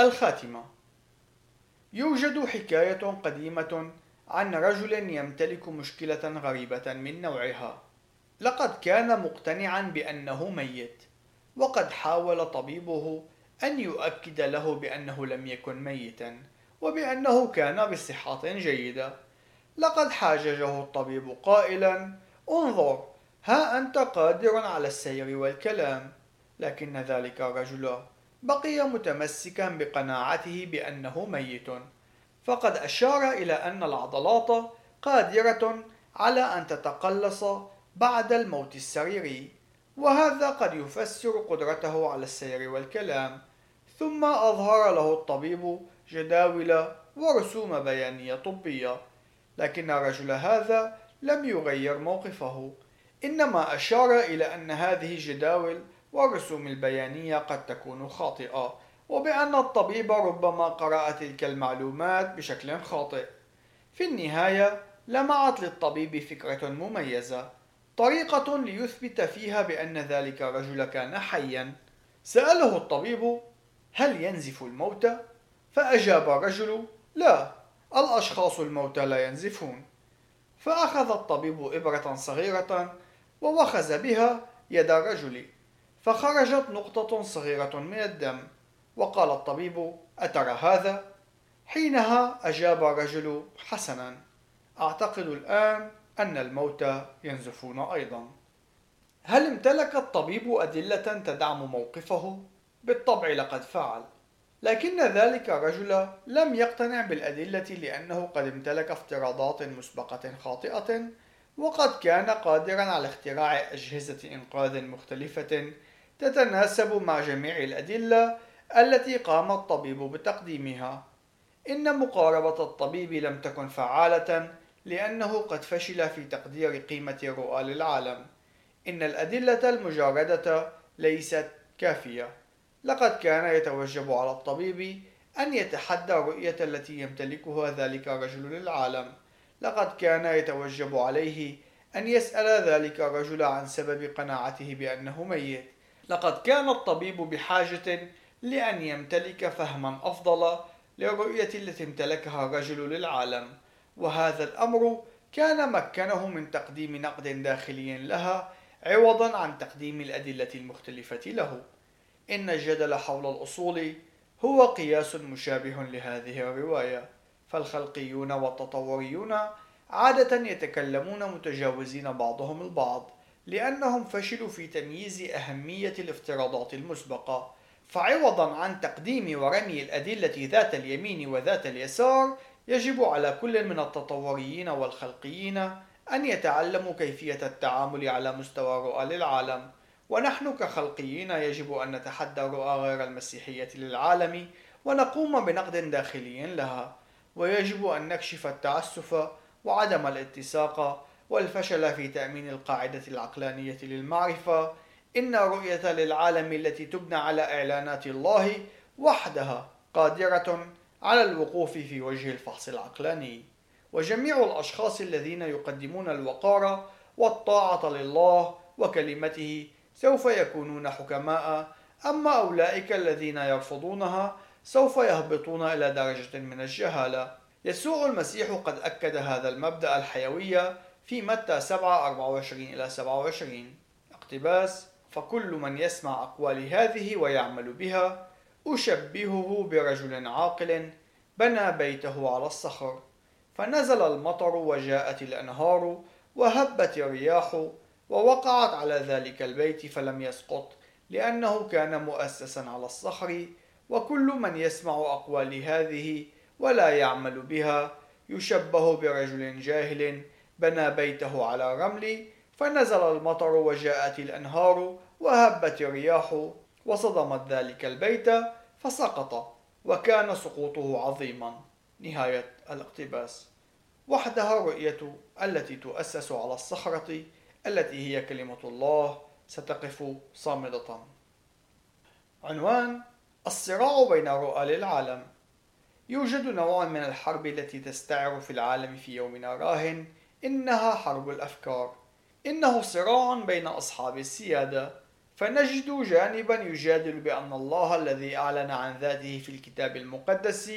الخاتمة. يوجد حكاية قديمة عن رجل يمتلك مشكلة غريبة من نوعها. لقد كان مقتنعا بأنه ميت وقد حاول طبيبه أن يؤكد له بأنه لم يكن ميتا وبأنه كان بصحة جيدة. لقد حاججه الطبيب قائلا انظر ها أنت قادر على السير والكلام لكن ذلك الرجل بقي متمسكا بقناعته بأنه ميت. فقد أشار إلى أن العضلات قادرة على أن تتقلص بعد الموت السريري وهذا قد يفسر قدرته على السير والكلام. ثم أظهر له الطبيب جداول ورسوم بيانية طبية. لكن الرجل هذا لم يغير موقفه إنما أشار إلى أن هذه الجداول والرسوم البيانية قد تكون خاطئة وبأن الطبيب ربما قرأ تلك المعلومات بشكل خاطئ. في النهاية لمعت للطبيب فكرة مميزة طريقة ليثبت فيها بأن ذلك الرجل كان حيا. سأله الطبيب هل ينزف الموتى؟ فأجاب الرجل لا الأشخاص الموتى لا ينزفون. فأخذ الطبيب إبرة صغيرة ووخز بها يد الرجل. فخرجت نقطة صغيرة من الدم وقال الطبيب أترى هذا؟ حينها أجاب الرجل حسنا أعتقد الآن أن الموتى ينزفون أيضا هل امتلك الطبيب أدلة تدعم موقفه؟ بالطبع لقد فعل لكن ذلك الرجل لم يقتنع بالأدلة لأنه قد امتلك افتراضات مسبقة خاطئة وقد كان قادرا على اختراع أجهزة إنقاذ مختلفة تتناسب مع جميع الأدلة التي قام الطبيب بتقديمها. إن مقاربة الطبيب لم تكن فعالة لأنه قد فشل في تقدير قيمة الرؤى للعالم. إن الأدلة المجردة ليست كافية. لقد كان يتوجب على الطبيب أن يتحدى الرؤية التي يمتلكها ذلك الرجل للعالم. لقد كان يتوجب عليه أن يسأل ذلك الرجل عن سبب قناعته بأنه ميت. لقد كان الطبيب بحاجة لأن يمتلك فهما أفضل للرؤية التي امتلكها الرجل للعالم وهذا الأمر كان مكنه من تقديم نقد داخلي لها عوضا عن تقديم الأدلة المختلفة له. إن الجدل حول الأصول هو قياس مشابه لهذه الرواية فالخلقيون والتطوريون عادة يتكلمون متجاوزين بعضهم البعض. لأنهم فشلوا في تمييز أهمية الافتراضات المسبقة فعوضا عن تقديم ورمي الأدلة ذات اليمين وذات اليسار يجب على كل من التطوريين والخلقيين أن يتعلموا كيفية التعامل على مستوى رؤى للعالم. ونحن كخلقيين يجب أن نتحدى رؤى غير المسيحية للعالم ونقوم بنقد داخلي لها ويجب أن نكشف التعسف وعدم الاتساق والفشل في تأمين القاعدة العقلانية للمعرفة. إن الرؤية للعالم التي تبنى على إعلانات الله وحدها قادرة على الوقوف في وجه الفحص العقلاني. وجميع الأشخاص الذين يقدمون الوقار والطاعة لله وكلمته سوف يكونون حكماء. أما أولئك الذين يرفضونها سوف يهبطون إلى درجة من الجهالة. يسوع المسيح قد أكد هذا المبدأ الحيوي في متى 7 24 إلى 27 اقتباس فكل من يسمع أقوال هذه ويعمل بها أشبهه برجل عاقل بنى بيته على الصخر فنزل المطر وجاءت الأنهار وهبت الرياح ووقعت على ذلك البيت فلم يسقط لأنه كان مؤسسا على الصخر وكل من يسمع أقوال هذه ولا يعمل بها يشبه برجل جاهل بنى بيته على رمل فنزل المطر وجاءت الأنهار وهبت الرياح وصدمت ذلك البيت فسقط وكان سقوطه عظيما. نهاية الاقتباس. وحدها الرؤية التي تؤسس على الصخرة التي هي كلمة الله ستقف صامدة. عنوان الصراع بين رؤى للعالم. يوجد نوع من الحرب التي تستعر في العالم في يومنا راهن إنها حرب الأفكار. إنه صراع بين أصحاب السيادة. فنجد جانبا يجادل بأن الله الذي أعلن عن ذاته في الكتاب المقدس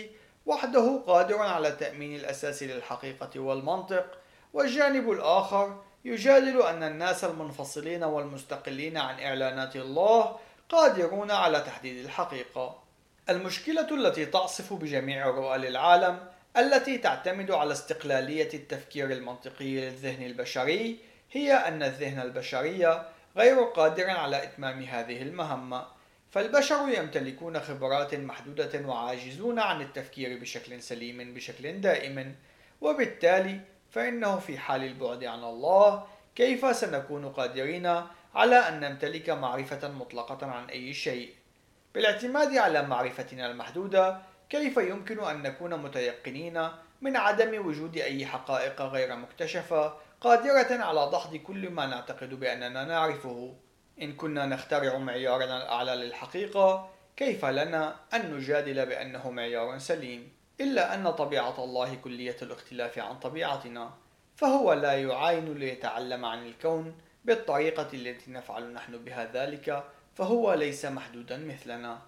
وحده قادر على تأمين الأساس للحقيقة والمنطق. والجانب الآخر يجادل أن الناس المنفصلين والمستقلين عن إعلانات الله قادرون على تحديد الحقيقة. المشكلة التي تعصف بجميع رؤى العالم التي تعتمد على استقلالية التفكير المنطقي للذهن البشري هي أن الذهن البشري غير قادر على إتمام هذه المهمة. فالبشر يمتلكون خبرات محدودة وعاجزون عن التفكير بشكل سليم بشكل دائم. وبالتالي فإنه في حال البعد عن الله كيف سنكون قادرين على أن نمتلك معرفة مطلقة عن أي شيء؟ بالاعتماد على معرفتنا المحدودة كيف يمكن أن نكون متيقنين من عدم وجود أي حقائق غير مكتشفة قادرة على دحض كل ما نعتقد بأننا نعرفه؟ إن كنا نخترع معيارنا الأعلى للحقيقة كيف لنا أن نجادل بأنه معيار سليم؟ إلا أن طبيعة الله كلية الاختلاف عن طبيعتنا فهو لا يعاين ليتعلم عن الكون بالطريقة التي نفعل نحن بها ذلك فهو ليس محدودا مثلنا.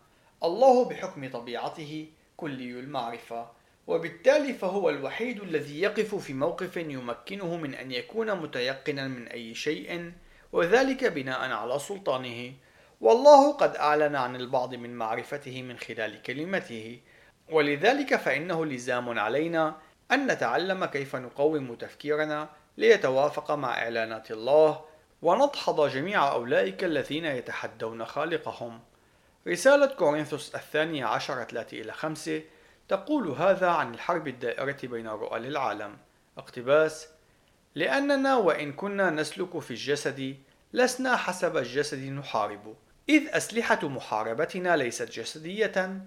الله بحكم طبيعته كلي المعرفة وبالتالي فهو الوحيد الذي يقف في موقف يمكنه من أن يكون متيقنا من أي شيء وذلك بناء على سلطانه. والله قد أعلن عن البعض من معرفته من خلال كلمته. ولذلك فإنه لزام علينا أن نتعلم كيف نقوم تفكيرنا ليتوافق مع إعلانات الله وندحض جميع أولئك الذين يتحدون خالقهم. رسالة كورنثوس الثانية عشر 3 إلى 5 تقول هذا عن الحرب الدائرة بين رؤى العالم اقتباس لأننا وإن كنا نسلك في الجسد لسنا حسب الجسد نحارب. إذ أسلحة محاربتنا ليست جسدية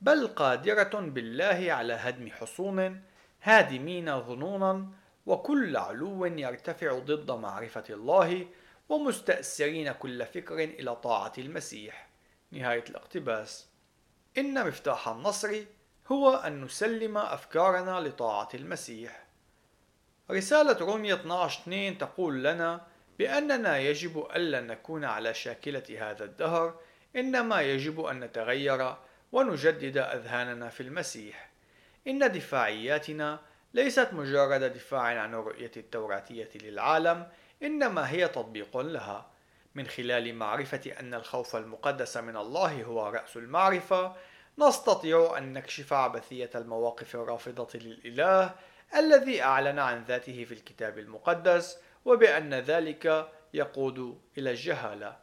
بل قادرة بالله على هدم حصون هادمين ظنونا وكل علو يرتفع ضد معرفة الله ومستأسرين كل فكر إلى طاعة المسيح. نهاية الاقتباس. إن مفتاح النصر هو أن نسلم أفكارنا لطاعة المسيح. رسالة رومية 12 تقول لنا بأننا يجب ألا نكون على شاكلة هذا الدهر إنما يجب أن نتغير ونجدد أذهاننا في المسيح. إن دفاعياتنا ليست مجرد دفاع عن الرؤية التوراتية للعالم إنما هي تطبيق لها. من خلال معرفة أن الخوف المقدس من الله هو رأس المعرفة نستطيع أن نكشف عبثية المواقف الرافضة للإله الذي أعلن عن ذاته في الكتاب المقدس وبأن ذلك يقود إلى الجهالة.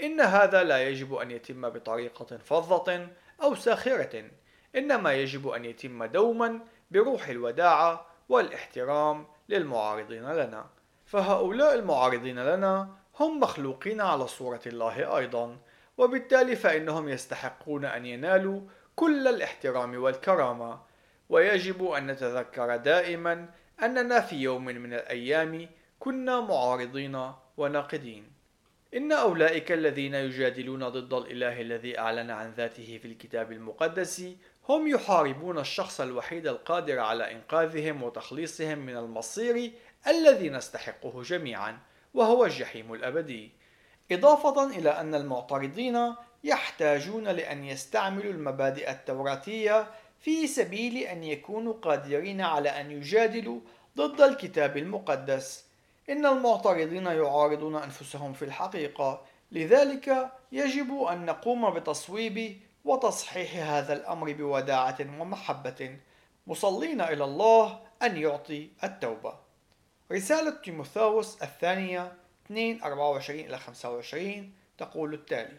إن هذا لا يجب أن يتم بطريقة فظة أو ساخرة، إنما يجب أن يتم دوما بروح الوداعة والاحترام للمعارضين لنا. فهؤلاء المعارضين لنا هم مخلوقين على صورة الله أيضا، وبالتالي فإنهم يستحقون أن ينالوا كل الاحترام والكرامة، ويجب أن نتذكر دائما أننا في يوم من الأيام كنا معارضين وناقدين. إن أولئك الذين يجادلون ضد الإله الذي أعلن عن ذاته في الكتاب المقدس هم يحاربون الشخص الوحيد القادر على إنقاذهم وتخليصهم من المصير الذي نستحقه جميعا. وهو الجحيم الأبدي. إضافة إلى أن المعترضين يحتاجون لأن يستعملوا المبادئ التوراتية في سبيل أن يكونوا قادرين على أن يجادلوا ضد الكتاب المقدس. إن المعترضين يعارضون أنفسهم في الحقيقة. لذلك يجب أن نقوم بتصويب وتصحيح هذا الأمر بوداعة ومحبة. مصلين إلى الله أن يعطي التوبة. رسالة تيموثاوس الثانية 2 24 إلى 25 تقول التالي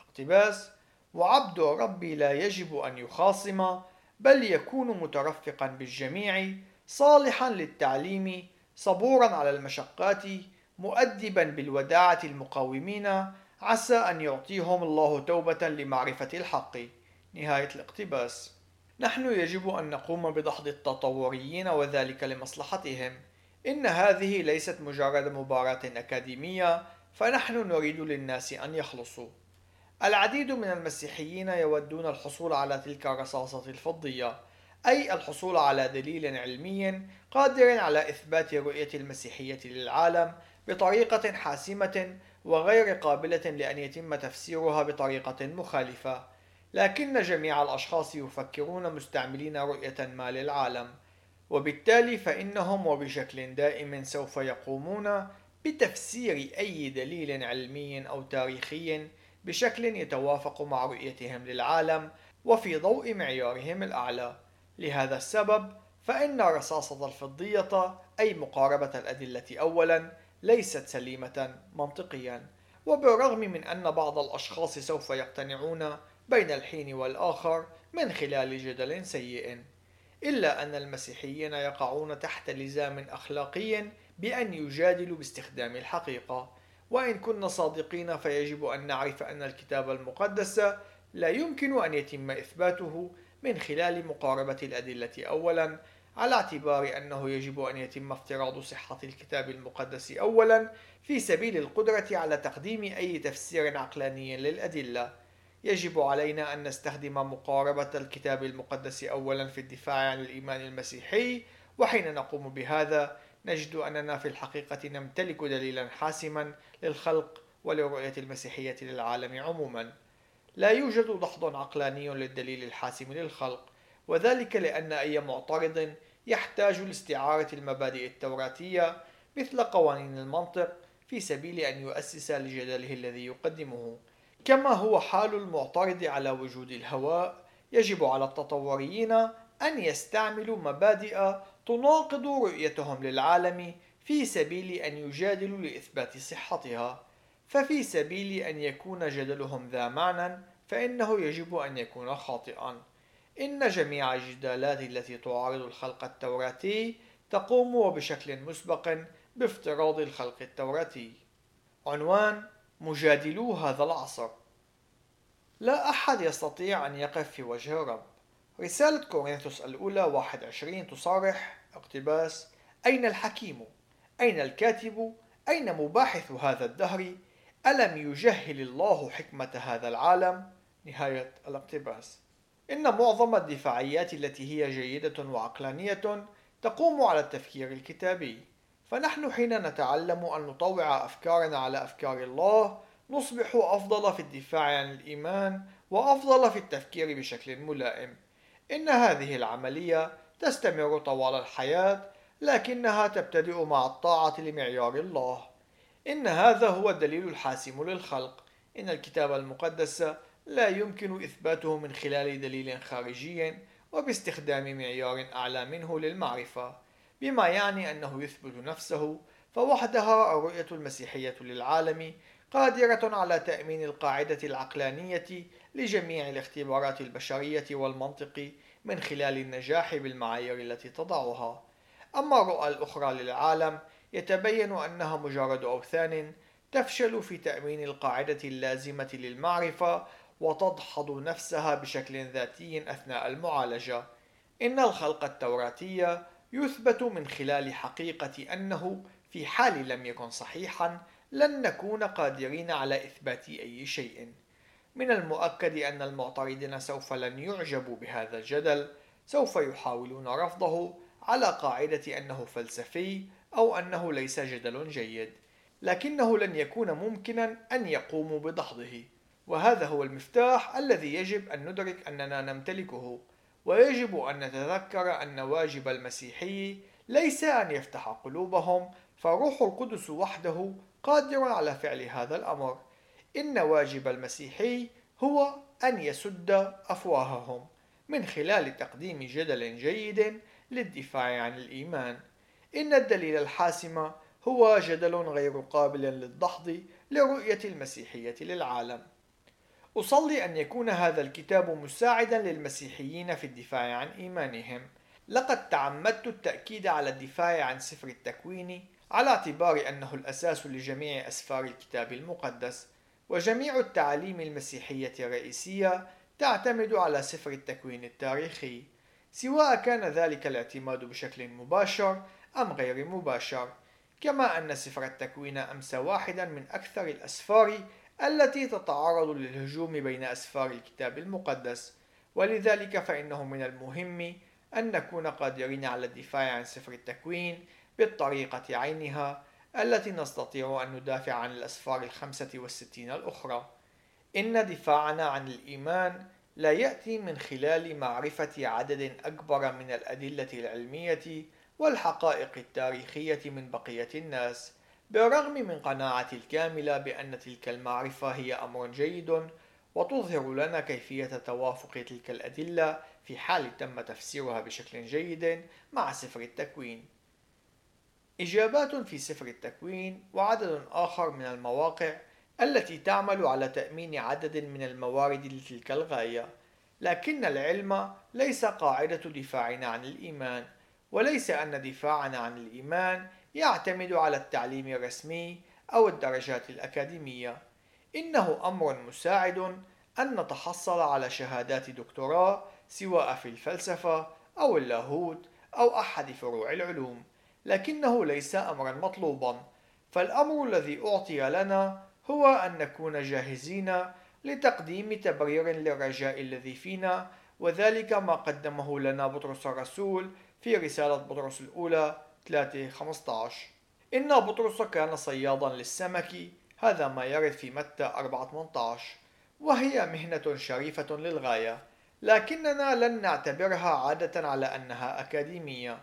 اقتباس وعبد ربي لا يجب أن يخاصم بل يكون مترفقا بالجميع صالحا للتعليم صبورا على المشقات مؤدبا بالوداعة المقاومين عسى أن يعطيهم الله توبة لمعرفة الحق. نهاية الاقتباس. نحن يجب أن نقوم بدحض التطوريين وذلك لمصلحتهم. إن هذه ليست مجرد مباراة أكاديمية فنحن نريد للناس أن يخلصوا. العديد من المسيحيين يودون الحصول على تلك الرصاصة الفضية أي الحصول على دليل علمي قادر على إثبات رؤية المسيحية للعالم بطريقة حاسمة وغير قابلة لأن يتم تفسيرها بطريقة مخالفة. لكن جميع الأشخاص يفكرون مستعملين رؤية ما للعالم. وبالتالي فإنهم وبشكل دائم سوف يقومون بتفسير أي دليل علمي أو تاريخي بشكل يتوافق مع رؤيتهم للعالم وفي ضوء معيارهم الأعلى. لهذا السبب فإن رصاصة الفضية أي مقاربة الأدلة أولا ليست سليمة منطقيا. وبالرغم من أن بعض الأشخاص سوف يقتنعون بين الحين والآخر من خلال جدل سيء. إلا أن المسيحيين يقعون تحت لزام أخلاقي بأن يجادلوا باستخدام الحقيقة. وإن كنا صادقين فيجب أن نعرف أن الكتاب المقدس لا يمكن أن يتم إثباته من خلال مقاربة الأدلة. أولا على اعتبار أنه يجب أن يتم افتراض صحة الكتاب المقدس. أولا في سبيل القدرة على تقديم أي تفسير عقلاني للأدلة. يجب علينا أن نستخدم مقاربة الكتاب المقدس أولا في الدفاع عن الإيمان المسيحي وحين نقوم بهذا نجد أننا في الحقيقة نمتلك دليلا حاسما للخلق ولرؤية المسيحية للعالم عموما. لا يوجد دحض عقلاني للدليل الحاسم للخلق وذلك لأن أي معترض يحتاج لاستعارة المبادئ التوراتية مثل قوانين المنطق في سبيل أن يؤسس لجدله الذي يقدمه. كما هو حال المعترض على وجود الهواء يجب على التطوريين أن يستعملوا مبادئ تناقض رؤيتهم للعالم في سبيل أن يجادلوا لإثبات صحتها. ففي سبيل أن يكون جدلهم ذا معنى فإنه يجب أن يكون خاطئا. إن جميع الجدالات التي تعارض الخلق التوراتي تقوم وبشكل مسبق بافتراض الخلق التوراتي. عنوان مجادلو هذا العصر لا أحد يستطيع أن يقف في وجه الرب رسالة كورنثوس الأولى 21 تصارح اقتباس أين الحكيم؟ أين الكاتب؟ أين مباحث هذا الدهر؟ ألم يجهل الله حكمة هذا العالم؟ نهاية الاقتباس إن معظم الدفاعيات التي هي جيدة وعقلانية تقوم على التفكير الكتابي فنحن حين نتعلم أن نطوع أفكارنا على أفكار الله نصبح أفضل في الدفاع عن الإيمان وأفضل في التفكير بشكل ملائم. إن هذه العملية تستمر طوال الحياة لكنها تبتدئ مع الطاعة لمعيار الله. إن هذا هو الدليل الحاسم للخلق. إن الكتاب المقدس لا يمكن إثباته من خلال دليل خارجي وباستخدام معيار أعلى منه للمعرفة. بما يعني أنه يثبت نفسه فوحدها الرؤية المسيحية للعالم قادرة على تأمين القاعدة العقلانية لجميع الاختبارات البشرية والمنطق من خلال النجاح بالمعايير التي تضعها. أما الرؤى الأخرى للعالم يتبين أنها مجرد أوثان تفشل في تأمين القاعدة اللازمة للمعرفة وتدحض نفسها بشكل ذاتي أثناء المعالجة. إن الخلق التوراتي يثبت من خلال حقيقة أنه في حال لم يكن صحيحا لن نكون قادرين على إثبات أي شيء. من المؤكد أن المعترضين سوف لن يعجبوا بهذا الجدل سوف يحاولون رفضه على قاعدة أنه فلسفي أو أنه ليس جدل جيد لكنه لن يكون ممكنا أن يقوموا بدحضه وهذا هو المفتاح الذي يجب أن ندرك أننا نمتلكه. ويجب أن نتذكر أن واجب المسيحي ليس أن يفتح قلوبهم فروح القدس وحده قادر على فعل هذا الأمر. إن واجب المسيحي هو أن يسد أفواههم من خلال تقديم جدل جيد للدفاع عن الإيمان. إن الدليل الحاسم هو جدل غير قابل للدحض لرؤية المسيحية للعالم. أصلي أن يكون هذا الكتاب مساعدا للمسيحيين في الدفاع عن إيمانهم. لقد تعمدت التأكيد على الدفاع عن سفر التكوين على اعتبار أنه الأساس لجميع أسفار الكتاب المقدس وجميع التعاليم المسيحية الرئيسية تعتمد على سفر التكوين التاريخي. سواء كان ذلك الاعتماد بشكل مباشر أم غير مباشر كما أن سفر التكوين أمس واحدا من أكثر الأسفار التي تتعرض للهجوم بين أسفار الكتاب المقدس. ولذلك فإنه من المهم أن نكون قادرين على الدفاع عن سفر التكوين بالطريقة عينها التي نستطيع أن ندافع عن الأسفار الخمسة والستين الأخرى. إن دفاعنا عن الإيمان لا يأتي من خلال معرفة عدد أكبر من الأدلة العلمية والحقائق التاريخية من بقية الناس. بالرغم من قناعتي الكاملة بأن تلك المعرفة هي أمر جيد وتظهر لنا كيفية توافق تلك الأدلة في حال تم تفسيرها بشكل جيد مع سفر التكوين. إجابات في سفر التكوين وعدد آخر من المواقع التي تعمل على تأمين عدد من الموارد لتلك الغاية، لكن العلم ليس قاعدة دفاعنا عن الإيمان، وليس أن دفاعنا عن الإيمان يعتمد على التعليم الرسمي أو الدرجات الأكاديمية. إنه أمر مساعد أن نتحصل على شهادات دكتوراه سواء في الفلسفة أو اللاهوت أو أحد فروع العلوم، لكنه ليس أمرا مطلوبا، فالأمر الذي أعطي لنا هو أن نكون جاهزين لتقديم تبرير للرجاء الذي فينا وذلك ما قدمه لنا بطرس الرسول في رسالة بطرس الأولى 3:15 إن بطرس كان صيادا للسمك هذا ما يرد في متى 4:18 وهي مهنة شريفة للغاية لكننا لن نعتبرها عادة على أنها أكاديمية.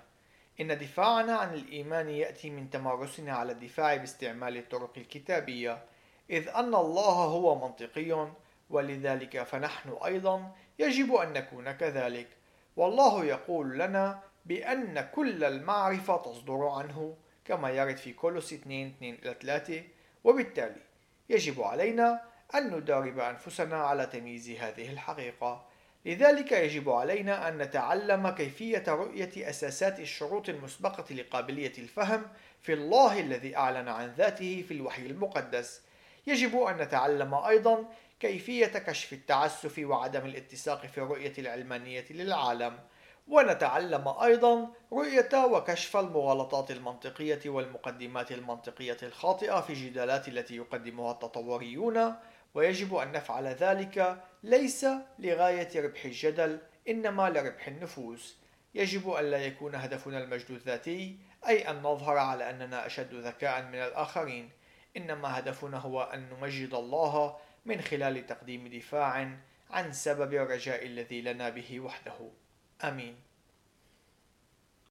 إن دفاعنا عن الإيمان يأتي من تمارسنا على الدفاع باستعمال الطرق الكتابية إذ أن الله هو منطقي ولذلك فنحن أيضا يجب أن نكون كذلك. والله يقول لنا بأن كل المعرفة تصدر عنه كما يرد في كولوس 2 2 إلى 3 وبالتالي يجب علينا أن ندرب أنفسنا على تمييز هذه الحقيقة. لذلك يجب علينا أن نتعلم كيفية رؤية أساسات الشروط المسبقة لقابلية الفهم في الله الذي أعلن عن ذاته في الوحي المقدس. يجب أن نتعلم أيضا كيفية كشف التعسف وعدم الاتساق في الرؤية العلمانية للعالم. ونتعلم أيضا رؤية وكشف المغالطات المنطقية والمقدمات المنطقية الخاطئة في الجدالات التي يقدمها التطوريون ويجب أن نفعل ذلك ليس لغاية ربح الجدل إنما لربح النفوس. يجب أن لا يكون هدفنا المجد الذاتي أي أن نظهر على أننا أشد ذكاء من الآخرين. إنما هدفنا هو أن نمجد الله من خلال تقديم دفاع عن سبب الرجاء الذي لنا به وحده. Amém.